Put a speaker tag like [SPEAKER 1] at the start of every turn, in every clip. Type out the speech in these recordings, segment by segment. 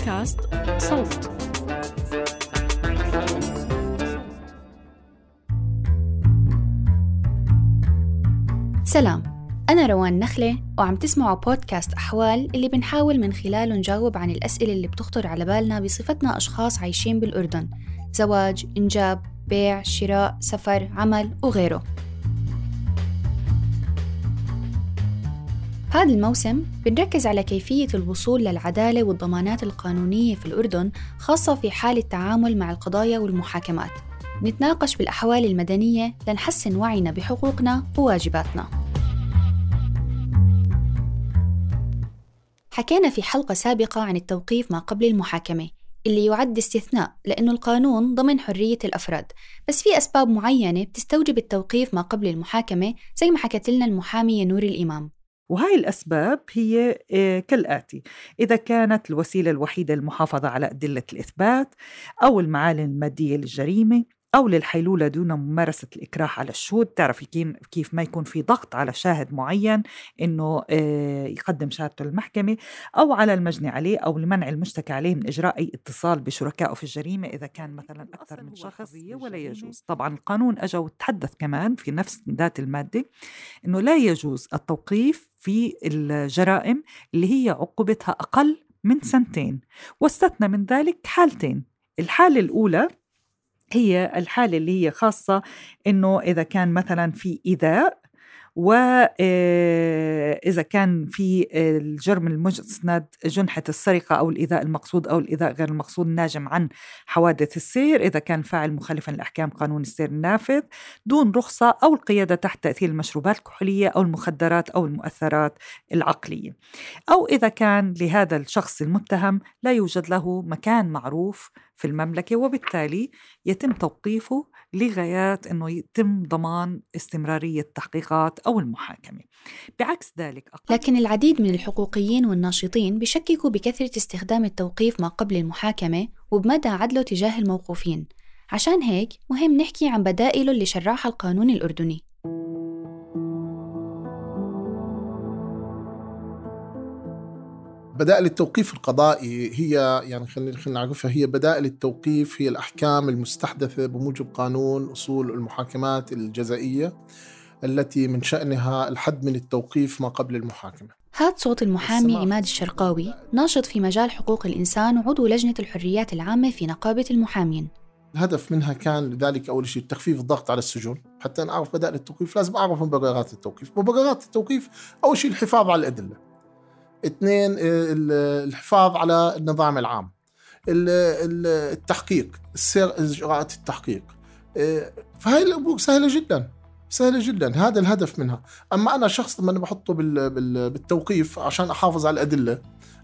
[SPEAKER 1] بودكاست صوت. سلام أنا روان نخلة وعم تسمعوا بودكاست أحوال اللي بنحاول من خلاله نجاوب عن الأسئلة اللي بتخطر على بالنا بصفتنا أشخاص عايشين بالأردن زواج، إنجاب، بيع، شراء، سفر، عمل وغيره. هذا الموسم بنركز على كيفية الوصول للعدالة والضمانات القانونية في الأردن خاصة في حال التعامل مع القضايا والمحاكمات. نتناقش بالأحوال المدنية لنحسن وعينا بحقوقنا وواجباتنا. حكينا في حلقة سابقة عن التوقيف ما قبل المحاكمة اللي يعد استثناء لأنه القانون ضمن حرية الأفراد. بس في أسباب معينة بتستوجب التوقيف ما قبل المحاكمة زي ما حكت لنا المحامية نور الإمام.
[SPEAKER 2] وهاي الأسباب هي آه، كالآتي. إذا كانت الوسيلة الوحيدة للمحافظة على أدلة الإثبات أو المعالم المادية للجريمة أو للحيلولة دون ممارسة الإكراه على الشهود. تعرف كيف ما يكون في ضغط على شاهد معين إنه آه، يقدم شهادته للمحكمة أو على المجني عليه أو لمنع المشتكى عليه من إجراء أي اتصال بشركائه في الجريمة إذا كان مثلا أكثر من شخص ولا يجوز؟ طبعا القانون أجا وتحدث كمان في نفس ذات المادة إنه لا يجوز التوقيف في الجرائم اللي هي عقوبتها أقل من سنتين واستثنى من ذلك حالتين. الحالة الأولى هي الحالة اللي هي خاصة إنه إذا كان مثلا في إيذاء وإذا آه، كان في الجرم المسند جنحة السرقة أو الإيذاء المقصود أو الإيذاء غير المقصود ناجم عن حوادث السير إذا كان فاعل مخالفا لأحكام قانون السير النافذ دون رخصة أو القيادة تحت تأثير المشروبات الكحولية أو المخدرات أو المؤثرات العقلية. أو إذا كان لهذا الشخص المتهم لا يوجد له مكان معروف في المملكة وبالتالي يتم توقيفه لغايات أنه يتم ضمان استمرارية التحقيقات أو المحاكمة. بعكس ذلك
[SPEAKER 1] أقل لكن العديد من الحقوقيين والناشطين بشككوا بكثرة استخدام التوقيف ما قبل المحاكمة وبمدى عدله تجاه الموقوفين. عشان هيك مهم نحكي عن بدائله اللي شرعها القانون الأردني.
[SPEAKER 3] بدائل التوقيف القضائي هي يعني خلينا خلينا نعرفها هي بدائل التوقيف هي الأحكام المستحدثة بموجب قانون أصول المحاكمات الجزائية. التي من شأنها الحد من التوقيف ما قبل المحاكمة.
[SPEAKER 1] هاد صوت المحامي عماد الشرقاوي ناشط في مجال حقوق الإنسان وعضو لجنة الحريات العامة في نقابة المحامين.
[SPEAKER 3] الهدف منها كان لذلك أول شيء تخفيف الضغط على السجون حتى نعرف بدائل التوقيف لازم أعرف مبررات التوقيف. مبررات التوقيف أول شيء الحفاظ على الأدلة. اثنين الحفاظ على النظام العام. التحقيق السير إجراءات التحقيق. إيه، فهي الأمور سهلة جدا. سهلة جدا. هذا الهدف منها. أما أنا شخص لما بحطه بالتوقيف عشان أحافظ على الأدلة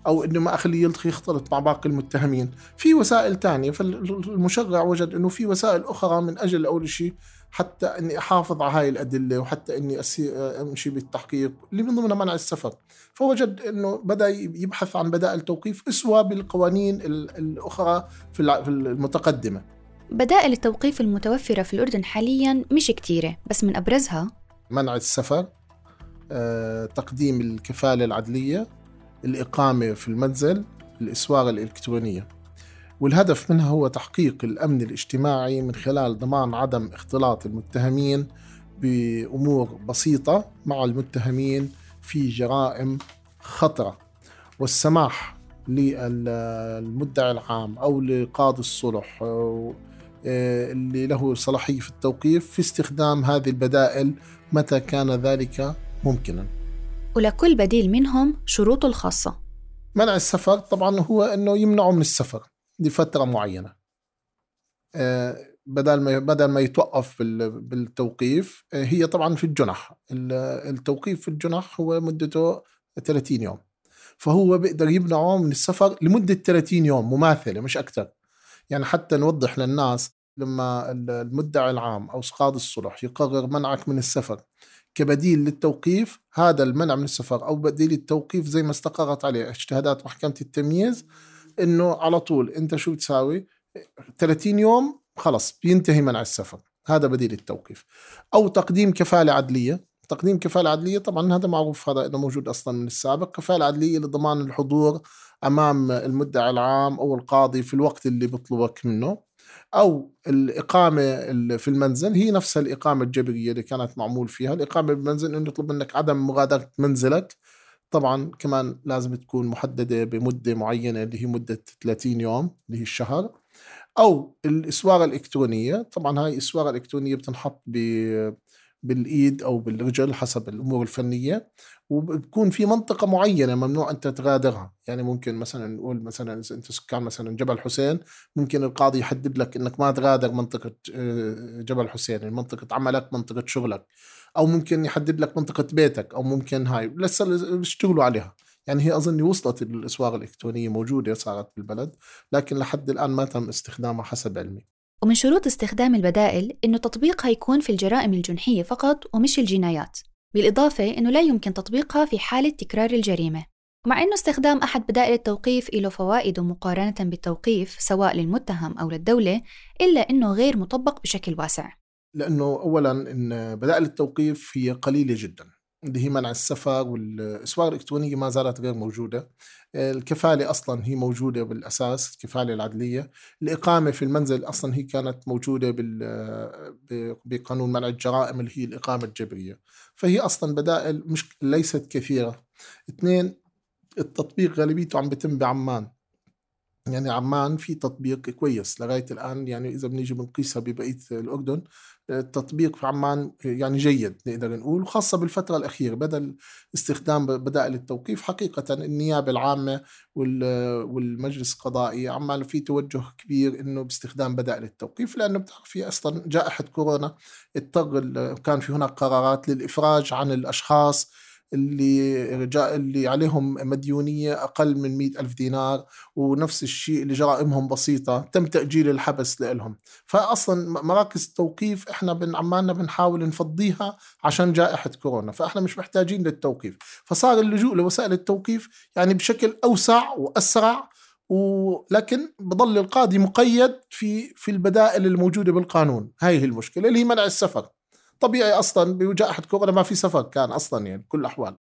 [SPEAKER 3] أو إنه ما اخليه يختلط مع باقي المتهمين. في وسائل ثانية فالمشرع وجد إنه في وسائل أخرى من أجل أول شيء حتى إني أحافظ على هاي الأدلة وحتى إني أمشي بالتحقيق اللي من ضمنها منع السفر. فوجد إنه بدأ يبحث عن بدائل توقيف اسوى بالقوانين الأخرى في المتقدمة.
[SPEAKER 1] بدائل التوقيف المتوفرة في الأردن حاليا مش كثيره بس من أبرزها
[SPEAKER 3] منع السفر آه، تقديم الكفالة العدلية الإقامة في المنزل الاسوار الإلكترونية. والهدف منها هو تحقيق الأمن الاجتماعي من خلال ضمان عدم اختلاط المتهمين بأمور بسيطة مع المتهمين في جرائم خطرة. والسماح للمدعي العام أو لقاضي الصلح آه، اللي له صلاحية في التوقيف في استخدام هذه البدائل متى كان ذلك ممكنا.
[SPEAKER 1] ولكل بديل منهم شروطه الخاصة.
[SPEAKER 3] منع السفر طبعا هو أنه يمنعه من السفر لفترة معينة. آه، بدل ما بدل ما يتوقف بالتوقيف آه، هي طبعا في الجنح التوقيف في الجنح هو مدته 30 يوم. فهو بيقدر يمنعه من السفر لمدة 30 يوم مماثلة مش أكثر. يعني حتى نوضح للناس لما المدعي العام أو قاضي الصلح يقرر منعك من السفر كبديل للتوقيف هذا المنع من السفر أو بديل التوقيف زي ما استقرت عليه اجتهادات محكمة التمييز إنه على طول أنت شو بتساوي؟ 30 يوم خلص بينتهي منع السفر هذا بديل التوقيف. أو تقديم كفالة عدلية تقديم كفالة عدلية طبعا هذا معروف هذا إنه موجود أصلا من السابق كفالة عدلية لضمان الحضور أمام المدعي العام أو القاضي في الوقت اللي بيطلبك منه. أو الإقامة في المنزل هي نفسها الإقامة الجبرية اللي كانت معمول فيها. الإقامة بالمنزل إنه يطلب منك عدم مغادرة منزلك. طبعا كمان لازم تكون محددة بمدة معينة اللي هي مدة 30 يوم اللي هي الشهر. أو الإسوارة الإلكترونية طبعا هاي الاسواره الالكترونيه بتنحط بالإيد أو بالرجل حسب الأمور الفنية. وبكون في منطقة معينة ممنوع أنت تغادرها. يعني ممكن مثلا نقول مثلا أنت سكان مثلا جبل حسين ممكن القاضي يحدد لك إنك ما تغادر منطقة آه، جبل حسين يعني منطقة عملك منطقة شغلك. أو ممكن يحدد لك منطقة بيتك أو ممكن هاي. لسه بيشتغلوا عليها. يعني هي اظني وصلت الأسواق الإلكترونية موجودة صارت بالبلد لكن لحد الآن ما تم استخدامها حسب علمي.
[SPEAKER 1] ومن شروط استخدام البدائل إنه تطبيقها يكون في الجرائم الجنحية فقط ومش الجنايات. بالإضافة إنه لا يمكن تطبيقها في حالة تكرار الجريمة. ومع إنه استخدام أحد بدائل التوقيف له فوائد مقارنة بالتوقيف سواء للمتهم أو للدولة إلا إنه غير مطبق بشكل واسع.
[SPEAKER 3] لأنه أولا إن بدائل التوقيف هي قليلة جدا. اللي هي منع السفر والأسواق الإلكترونية ما زالت غير موجودة. الكفالة أصلا هي موجودة بالأساس الكفالة العدلية. الإقامة في المنزل أصلا هي كانت موجودة بقانون منع الجرائم اللي هي الإقامة الجبرية. فهي أصلا بدائل مش ليست كثيرة. اثنين التطبيق غالبيته عم بيتم بعمان. يعني عمان في تطبيق كويس لغاية الآن يعني إذا بنيجي بنقيسها ببقية الأردن التطبيق في عمان يعني جيد نقدر نقول وخاصة بالفترة الأخيرة بدل استخدام بدائل التوقيف حقيقة النيابة العامة والمجلس القضائي عمال في توجه كبير إنه باستخدام بدائل التوقيف لأنه بتعرفي أصلا جائحة كورونا اضطر كان في هناك قرارات للإفراج عن الأشخاص اللي اللي عليهم مديونية أقل من مئة ألف دينار ونفس الشيء اللي جرائمهم بسيطة تم تأجيل الحبس لهم فأصلا مراكز التوقيف إحنا بن عمالنا بنحاول نفضيها عشان جائحة كورونا فإحنا مش محتاجين للتوقيف. فصار اللجوء لوسائل التوقيف يعني بشكل أوسع وأسرع ولكن بضل القاضي مقيد في في البدائل الموجودة بالقانون. هاي هي المشكلة اللي هي منع السفر. طبيعي أصلا بجائحه كورونا ما في سفر كان أصلا يعني بكل الأحوال.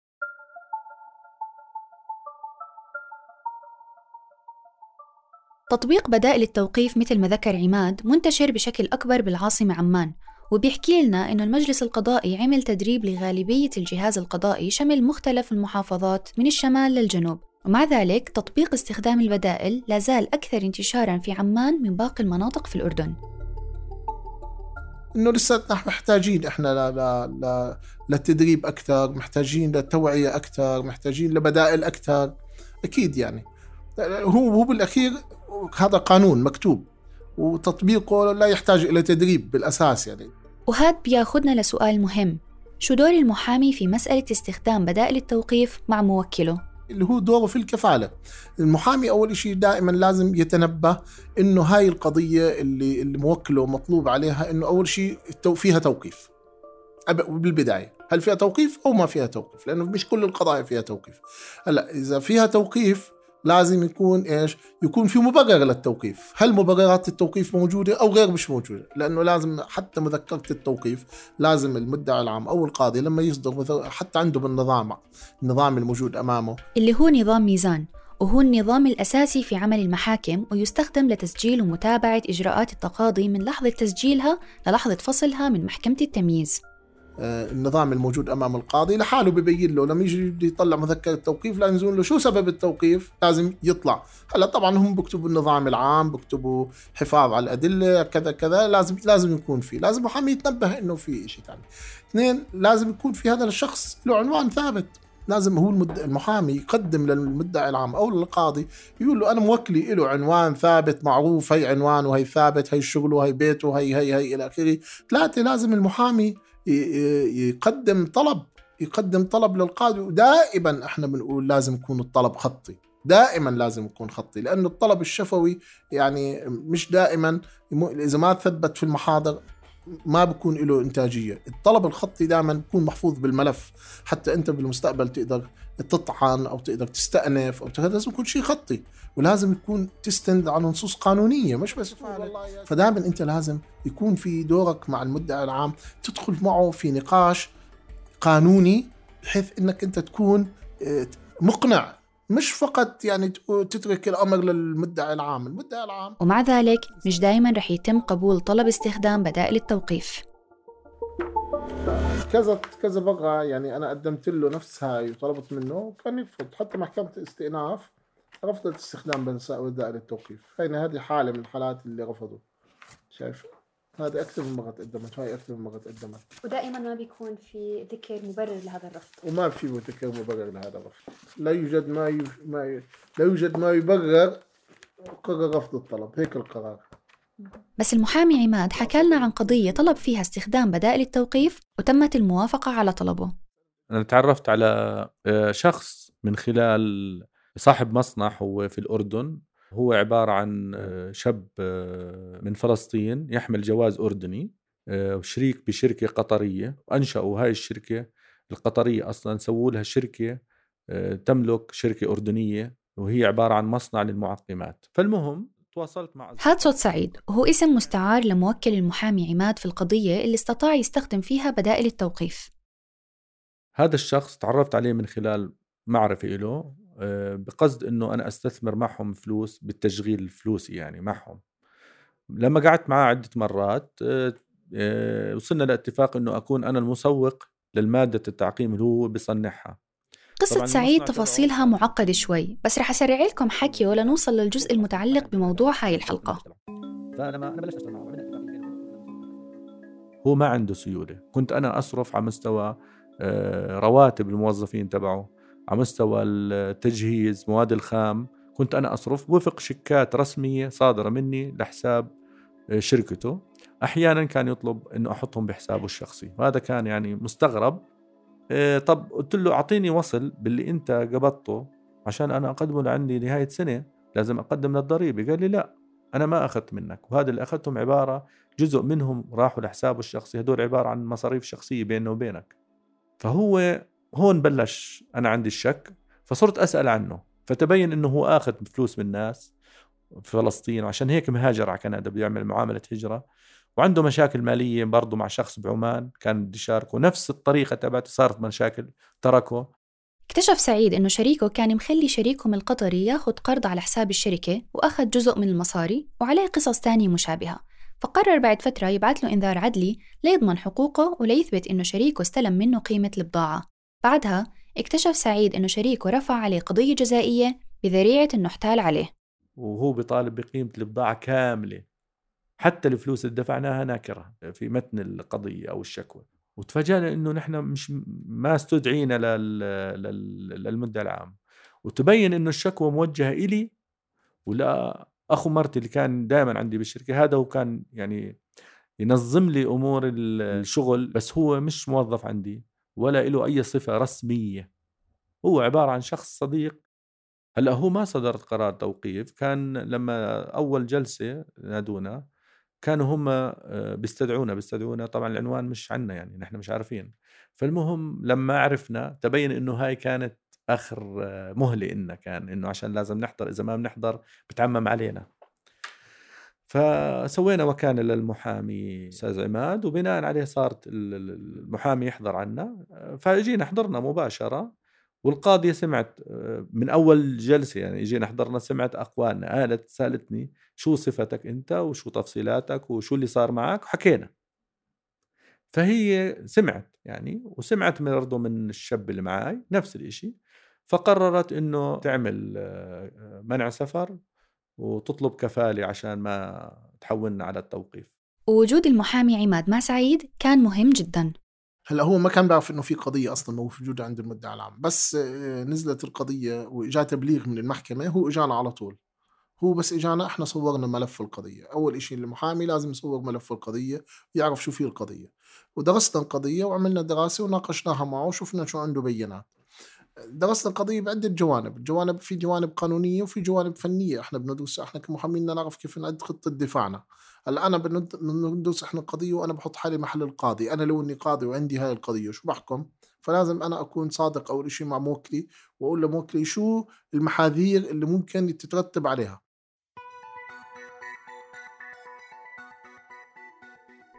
[SPEAKER 1] تطبيق بدائل التوقيف مثل ما ذكر عماد منتشر بشكل أكبر بالعاصمة عمان وبيحكي لنا أنه المجلس القضائي عمل تدريب لغالبية الجهاز القضائي شمل مختلف المحافظات من الشمال للجنوب. ومع ذلك تطبيق استخدام البدائل لا زال أكثر انتشارا في عمان من باقي المناطق في الأردن.
[SPEAKER 3] إنه لساتنا محتاجين إحنا ل... ل... للتدريب أكثر محتاجين للتوعية أكثر محتاجين لبدائل أكثر. أكيد يعني. هو هو بالأخير هذا قانون مكتوب وتطبيقه لا يحتاج إلى تدريب بالأساس يعني.
[SPEAKER 1] وهذا بياخذنا لسؤال مهم. شو دور المحامي في مسألة استخدام بدائل التوقيف مع موكله؟
[SPEAKER 3] اللي هو دوره في الكفالة. المحامي أول شيء دائما لازم يتنبه إنه هاي القضية اللي, اللي موكلة مطلوب عليها إنه أول شيء فيها توقيف. بالبداية هل فيها توقيف أو ما فيها توقيف؟ لأنه مش كل القضايا فيها توقيف. هلأ إذا فيها توقيف لازم يكون إيش؟ يكون في مبرر للتوقيف، هل مبررات التوقيف موجودة أو غير مش موجودة؟ لأنه لازم حتى مذكرة التوقيف لازم المدعي العام أو القاضي لما يصدر حتى عنده بالنظام النظام الموجود أمامه
[SPEAKER 1] اللي هو نظام ميزان وهو النظام الأساسي في عمل المحاكم ويستخدم لتسجيل ومتابعة إجراءات التقاضي من لحظة تسجيلها للحظة فصلها من محكمة التمييز
[SPEAKER 3] النظام الموجود أمام القاضي لحاله ببين له لما يجي يطلع مذكرة التوقيف لازم له. شو سبب التوقيف؟ لازم يطلع. هلأ طبعا هم بكتبوا النظام العام بكتبوا حفاظ على الأدلة كذا كذا. لازم لازم يكون في لازم محامي يتنبه إنه في شيء ثاني اثنين لازم يكون في هذا الشخص له عنوان ثابت. لازم هو المحامي يقدم للمدعي العام أو للقاضي يقول له أنا موكلي له عنوان ثابت معروف هي عنوان وهي ثابت هي شغله هي بيته هي هي هي إلى آخره. ثلاثة لازم المحامي يقدم طلب يقدم طلب للقاضي. ودائما إحنا بنقول لازم يكون الطلب خطي. دائما لازم يكون خطي لأنه الطلب الشفوي يعني مش دائما إذا ما ثبت في المحاضر ما بكون له إنتاجية. الطلب الخطي دائما بيكون محفوظ بالملف. حتى أنت بالمستقبل تقدر تطعن أو تقدر تستأنف أو لازم يكون شيء خطي ولازم يكون تستند على نصوص قانونية مش بس فدائما أنت لازم يكون في دورك مع المدعي العام تدخل معه في نقاش قانوني بحيث إنك أنت تكون آه، مقنع. مش فقط يعني تترك الأمر للمدعي العام، المدعي العام
[SPEAKER 1] ومع ذلك مش دائما رح يتم قبول طلب استخدام بدائل التوقيف.
[SPEAKER 3] كذا كذا بقى يعني أنا قدمت له نفس هاي وطلبت منه وكان يرفض حتى محكمة الاستئناف رفضت استخدام بدائل التوقيف هاي هذه حالة من الحالات اللي رفضوا. شايف؟ هذا أكثر من مرة تقدمت هاي أكثر من مرة تقدمت.
[SPEAKER 1] ودائما ما بيكون في ذكر مبرر لهذا الرفض.
[SPEAKER 3] وما في ذكر مبرر لهذا الرفض. لا يوجد ما, ي... ما ي... لا يوجد ما يبرر قرر رفض الطلب. هيك القرار.
[SPEAKER 1] بس المحامي عماد حكى لنا عن قضية طلب فيها استخدام بدائل التوقيف وتمت الموافقة على طلبه.
[SPEAKER 4] أنا تعرفت على آه، شخص من خلال صاحب مصنع هو في الأردن. هو عبارة عن آه، شاب آه، من فلسطين يحمل جواز أردني وشريك بشركة قطرية. وأنشأوا هاي الشركة القطرية أصلا سووا لها شركة تملك شركة أردنية وهي عبارة عن مصنع للمعقمات. فالمهم تواصلت مع
[SPEAKER 1] هاد صوت سعيد. وهو اسم مستعار لموكل المحامي عماد في القضية اللي استطاع يستخدم فيها بدائل التوقيف.
[SPEAKER 4] هذا الشخص تعرفت عليه من خلال معرفة له آه، بقصد إنه أنا أستثمر معهم فلوس بالتشغيل الفلوسي يعني معهم. لما قعدت معاه عدة مرات آه، آه، وصلنا لاتفاق إنه أكون أنا المسوق للمادة التعقيم اللي هو بيصنعها
[SPEAKER 1] قصة سعيد تفاصيلها معقدة شوي بس رح أسرع لكم حكيه لنوصل للجزء المتعلق بموضوع هاي الحلقة. فلما أنا بلشت
[SPEAKER 4] هو ما عنده سيولة. كنت أنا أصرف على مستوى آه، رواتب الموظفين تبعه على مستوى التجهيز مواد الخام. كنت أنا أصرف وفق شيكات رسمية صادرة مني لحساب آه، شركته. أحيانا كان يطلب أنه أحطهم بحسابه الشخصي. وهذا كان يعني مستغرب. إيه طب قلت له أعطيني وصل باللي أنت قبضته عشان أنا أقدمه لعندي نهايه سنة لازم أقدم للضريبة. قال لي لا أنا ما أخذت منك. وهذا اللي أخذتهم عبارة جزء منهم راحوا لحسابه الشخصي. هدول عبارة عن مصاريف شخصية بينه وبينك. فهو هون بلش أنا عندي الشك فصرت أسأل عنه. فتبين إنه هو آخذ فلوس من الناس في فلسطين وعشان هيك مهاجر على كندا بيعمل معاملة هجرة. وعنده مشاكل مالية برضه مع شخص بعمان كان بده يشاركه. نفس الطريقة تبعته صارت مشاكل تركه.
[SPEAKER 1] اكتشف سعيد إنه شريكه كان مخلي شريكهم القطري ياخذ قرض على حساب الشركة وأخذ جزء من المصاري وعليه قصص تانية مشابهة. فقرر بعد فترة يبعث له إنذار عدلي ليضمن حقوقه وليثبت إنه شريكه استلم منه قيمة البضاعة. بعدها اكتشف سعيد إنه شريكه رفع عليه قضية جزائية بذريعة إنه احتال عليه.
[SPEAKER 4] وهو بيطالب بقيمة البضاعة كاملة. حتى الفلوس اللي دفعناها ناكره في متن القضية أو الشكوى. وتفاجئنا إنه نحن مش ما استدعينا للمدعي العام وتبين إنه الشكوى موجهة إلي ولا أخو مرتي اللي كان دائما عندي بالشركة هذا هو كان يعني ينظم لي أمور الشغل بس هو مش موظف عندي ولا له أي صفة رسمية. هو عبارة عن شخص صديق. هلأ هو ما صدر قرار توقيف. كان لما أول جلسة نادونا كانوا هم آه، بيستدعونا بيستدعونا طبعا العنوان مش عنا يعني نحن مش عارفين. فالمهم لما عرفنا تبين إنه هاي كانت آخر آه، مهلة إلنا كان إنه عشان لازم نحضر إذا ما بنحضر بتعمم علينا. فسوينا وكالة للمحامي أستاذ عماد وبناء عليه صارت المحامي يحضر عنا. فاجينا حضرنا مباشرة. والقاضية سمعت آه، من أول جلسة يعني اجينا حضرنا سمعت أقوالنا قالت سألتني شو صفتك أنت وشو تفصيلاتك وشو اللي صار معك؟ وحكينا. فهي سمعت يعني وسمعت برضه من الشاب اللي معي نفس الإشي فقررت إنه تعمل آه، منع سفر وتطلب كفالة عشان ما تحولنا على التوقيف.
[SPEAKER 1] ووجود المحامي عماد مع سعيد كان مهم جدا.
[SPEAKER 3] هلأ هو ما كان بيعرف إنه في قضية أصلا موجودة عند المدعي العام بس آه، نزلت القضية واجا تبليغ من المحكمة هو إجانا على طول. هو بس إجانا إحنا صورنا ملف القضية. أول شيء المحامي لازم يصور ملف القضية يعرف شو فيه القضية. ودرسنا القضية وعملنا دراسة وناقشناها معه وشفنا شو عنده بينات درسنا القضية بعده جوانب، الجوانب في جوانب قانونية وفي جوانب فنية، إحنا بندرس إحنا كمحامين نعرف كيف نعد خطة دفاعنا. هلا أنا بندرس إحنا القضية وأنا بحط حالي محل القاضي، أنا لو إني قاضي وعندي هاي القضية شو بحكم؟ فلازم أنا أكون صادق أول شيء مع موكلي وأقول لموكلي شو المحاذير اللي ممكن تترتب عليها.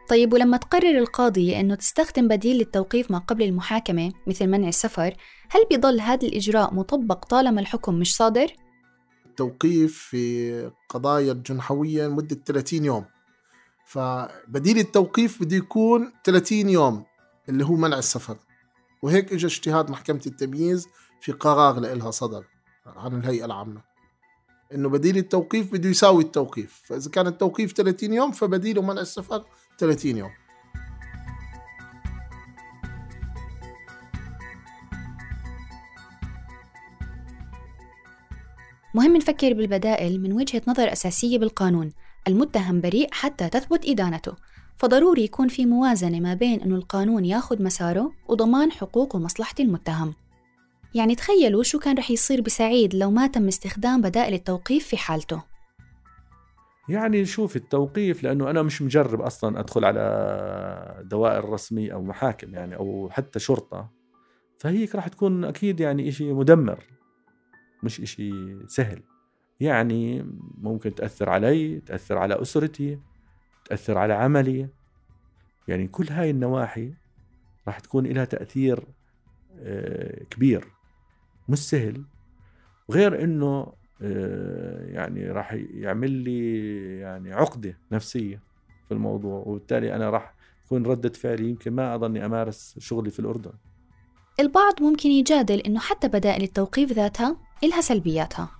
[SPEAKER 1] طيب ولما تقرر القاضية أنه تستخدم بديل للتوقيف ما قبل المحاكمة مثل منع السفر هل بيضل هذا الإجراء مطبق طالما الحكم مش صادر؟
[SPEAKER 3] التوقيف في قضايا الجنحوية لمدة 30 يوم. فبديل التوقيف بده يكون 30 يوم اللي هو منع السفر. وهيك اجى اجتهاد محكمة التمييز في قرار لإلها صدر عن الهيئة العامة. إنه بديل التوقيف بده يساوي التوقيف. فإذا كان التوقيف 30 يوم فبديله منع السفر 30 يوم.
[SPEAKER 1] مهم نفكر بالبدائل من وجهة نظر أساسية بالقانون المتهم بريء حتى تثبت إدانته. فضروري يكون في موازنة ما بين أنه القانون ياخد مساره وضمان حقوق ومصلحة المتهم. يعني تخيلوا شو كان رح يصير بسعيد لو ما تم استخدام بدائل التوقيف في حالته.
[SPEAKER 4] يعني شوف التوقيف لأنه أنا مش مجرب أصلا أدخل على دوائر رسميه أو محاكم يعني أو حتى شرطة. فهيك راح تكون أكيد يعني إشي مدمر مش إشي سهل. يعني ممكن تأثر علي تأثر على أسرتي تأثر على عملي. يعني كل هاي النواحي راح تكون لها تأثير آه، كبير مش سهل. غير إنه يعني راح يعمل لي يعني عقدة نفسية في الموضوع وبالتالي أنا راح تكون ردة فعلي يمكن ما أظني أمارس شغلي في الأردن.
[SPEAKER 1] البعض ممكن يجادل إنه حتى بدائل التوقيف ذاتها إلها سلبياتها.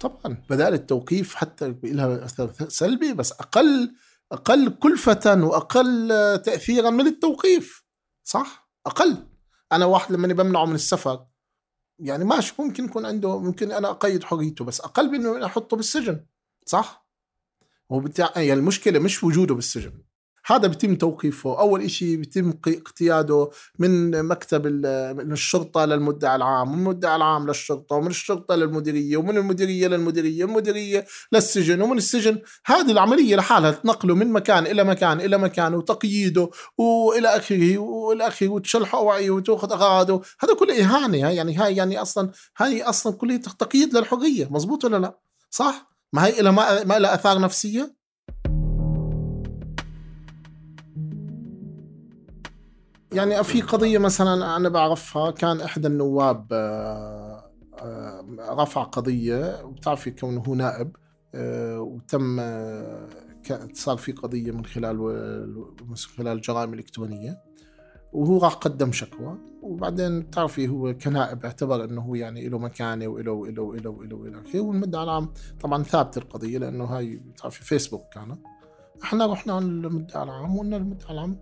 [SPEAKER 3] طبعا بدائل التوقيف حتى لها اثر سلبي بس أقل أقل كلفة وأقل تاثيرا من التوقيف صح؟ أقل. أنا واحد لما بمنعه من السفر يعني ماشي ممكن يكون عنده ممكن أنا أقيد حريته بس أقل من أحطه بالسجن صح؟ هو يعني المشكلة مش وجوده بالسجن هذا بيتم توقيفه. أول شيء بيتم اقتياده من مكتب من الشرطة للمدعي العام ومن المدعي العام للشرطة ومن الشرطة للمديرية ومن المديرية للمديرية المديرية للسجن ومن السجن. هذه العملية لحالها تنقله من مكان إلى مكان إلى مكان وتقييده وإلى آخره وإلى آخره وتشلح أوعيه وتأخذ أغراضه. هذا كله إهانة يعني هاي يعني أصلا هاي أصلا كلها تقييد للحرية. مزبوط ولا لا؟ صح؟ ما هي إلى ما, ما إلى آثار يعني في قضية مثلا أنا بعرفها كان إحدى النواب آه، آه، رفع قضية وبتعرفي كونه هو نائب آه، وتم صار في قضية من خلال من خلال الجرائم الإلكترونية وهو راح قدم شكوى وبعدين بتعرفي هو كنائب اعتبر إنه هو يعني له مكانة وله وله وله وله وله اخره والمدعي العام طبعا ثابت القضية لأنه هاي بتعرفي فيسبوك كانت إحنا رحنا للمدعي العام وقلنا للمدعي العام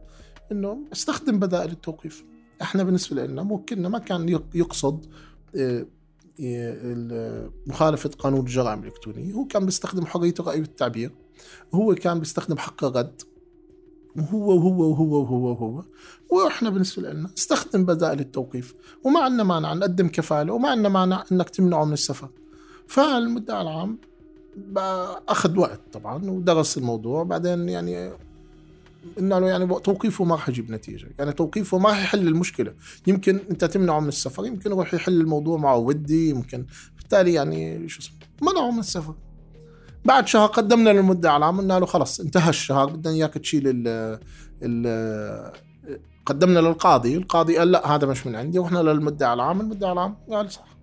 [SPEAKER 3] انه استخدم بدائل التوقيف. إحنا بالنسبة لنا موكلنا ما كان يقصد آه، مخالفة قانون الجرائم الإلكترونية. هو كان بيستخدم حرية الرأي والتعبير هو كان بيستخدم حق الرد وهو وهو وهو وهو وهو. وإحنا بالنسبة لنا استخدم بدائل التوقيف. وما عندنا مانع نقدم كفالة وما عندنا مانع انك تمنعه من السفر. فالمدعي العام اخذ وقت طبعا ودرس الموضوع. بعدين يعني له يعني توقيفه ما راح يجيب نتيجة، يعني توقيفه ما راح يحل المشكلة، يمكن أنت تمنعه من السفر، يمكن يروح يحل الموضوع معه ودي، يمكن. بالتالي يعني شو اسمه منعه من السفر. بعد شهر قدمنا للمدعي العام قلنا له خلص انتهى الشهر بدنا إياك تشيل ال ال قدمنا للقاضي، القاضي قال لا هذا مش من عندي، ورحنا للمدعي العام، المدعي العام قال صح.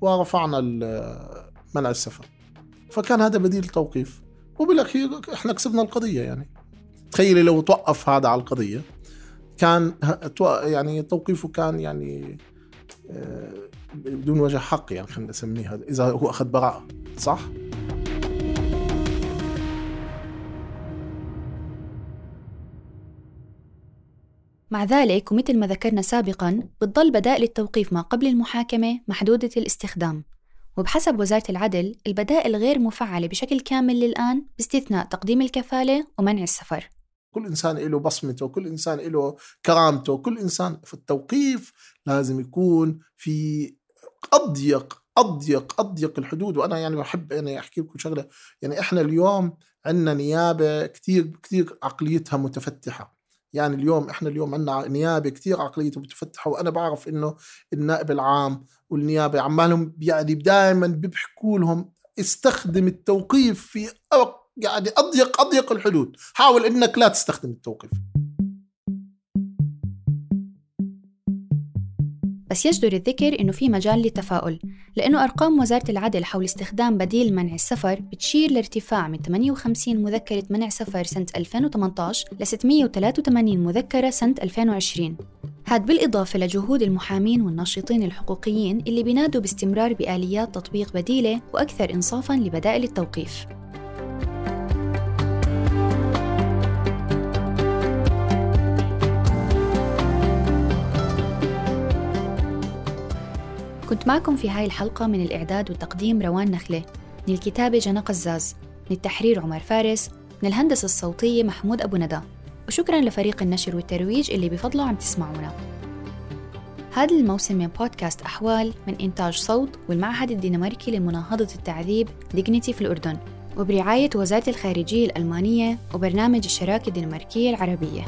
[SPEAKER 3] ورفعنا منع السفر. فكان هذا بديل توقيف. وبالأخير إحنا كسبنا القضية يعني. تخيلي لو توقف هذا على القضية كان يعني توقيفه كان يعني آه، بدون وجه حق يعني خلينا نسميه هذا إذا هو أخذ براءة صح؟
[SPEAKER 1] مع ذلك ومثل ما ذكرنا سابقا بتضل بدائل التوقيف ما قبل المحاكمة محدودة الاستخدام وبحسب وزارة العدل البدائل غير مفعلة بشكل كامل للآن باستثناء تقديم الكفالة ومنع السفر
[SPEAKER 3] كل إنسان له بصمته كل إنسان له كرامته كل إنسان في التوقيف لازم يكون في أضيق أضيق أضيق الحدود. وأنا يعني بحب يعني أحكي لكم شغلة يعني إحنا اليوم عندنا نيابة كثير كثير عقليتها متفتحة. يعني اليوم إحنا اليوم عندنا نيابة كثير عقليتها متفتحة. وأنا بعرف إنه النائب العام والنيابة عمالهم يعني دائما بيحكوا لهم استخدم التوقيف في يعني أضيق أضيق الحدود. حاول إنك لا تستخدم التوقيف.
[SPEAKER 1] بس يجدر الذكر إنه في مجال للتفاؤل لأنه أرقام وزارة العدل حول استخدام بديل منع السفر بتشير لارتفاع من 58 مذكرة منع سفر سنة 2018 ل 683 مذكرة سنة 2020 هاد بالإضافة لجهود المحامين والناشطين الحقوقيين اللي بينادوا باستمرار بآليات تطبيق بديلة وأكثر إنصافاً لبدائل التوقيف. كنت معكم في هاي الحلقة من الإعداد والتقديم روان نخلة. من الكتابة جنى قزاز من التحرير عمر فارس. من الهندسة الصوتية محمود أبو ندى. وشكرا لفريق النشر والترويج اللي بفضله عم تسمعونا. هذا الموسم من بودكاست أحوال من إنتاج صوت والمعهد الدنماركي لمناهضة التعذيب Dignity في الأردن. وبرعاية وزارة الخارجية الألمانية وبرنامج الشراكة الدنماركية العربية.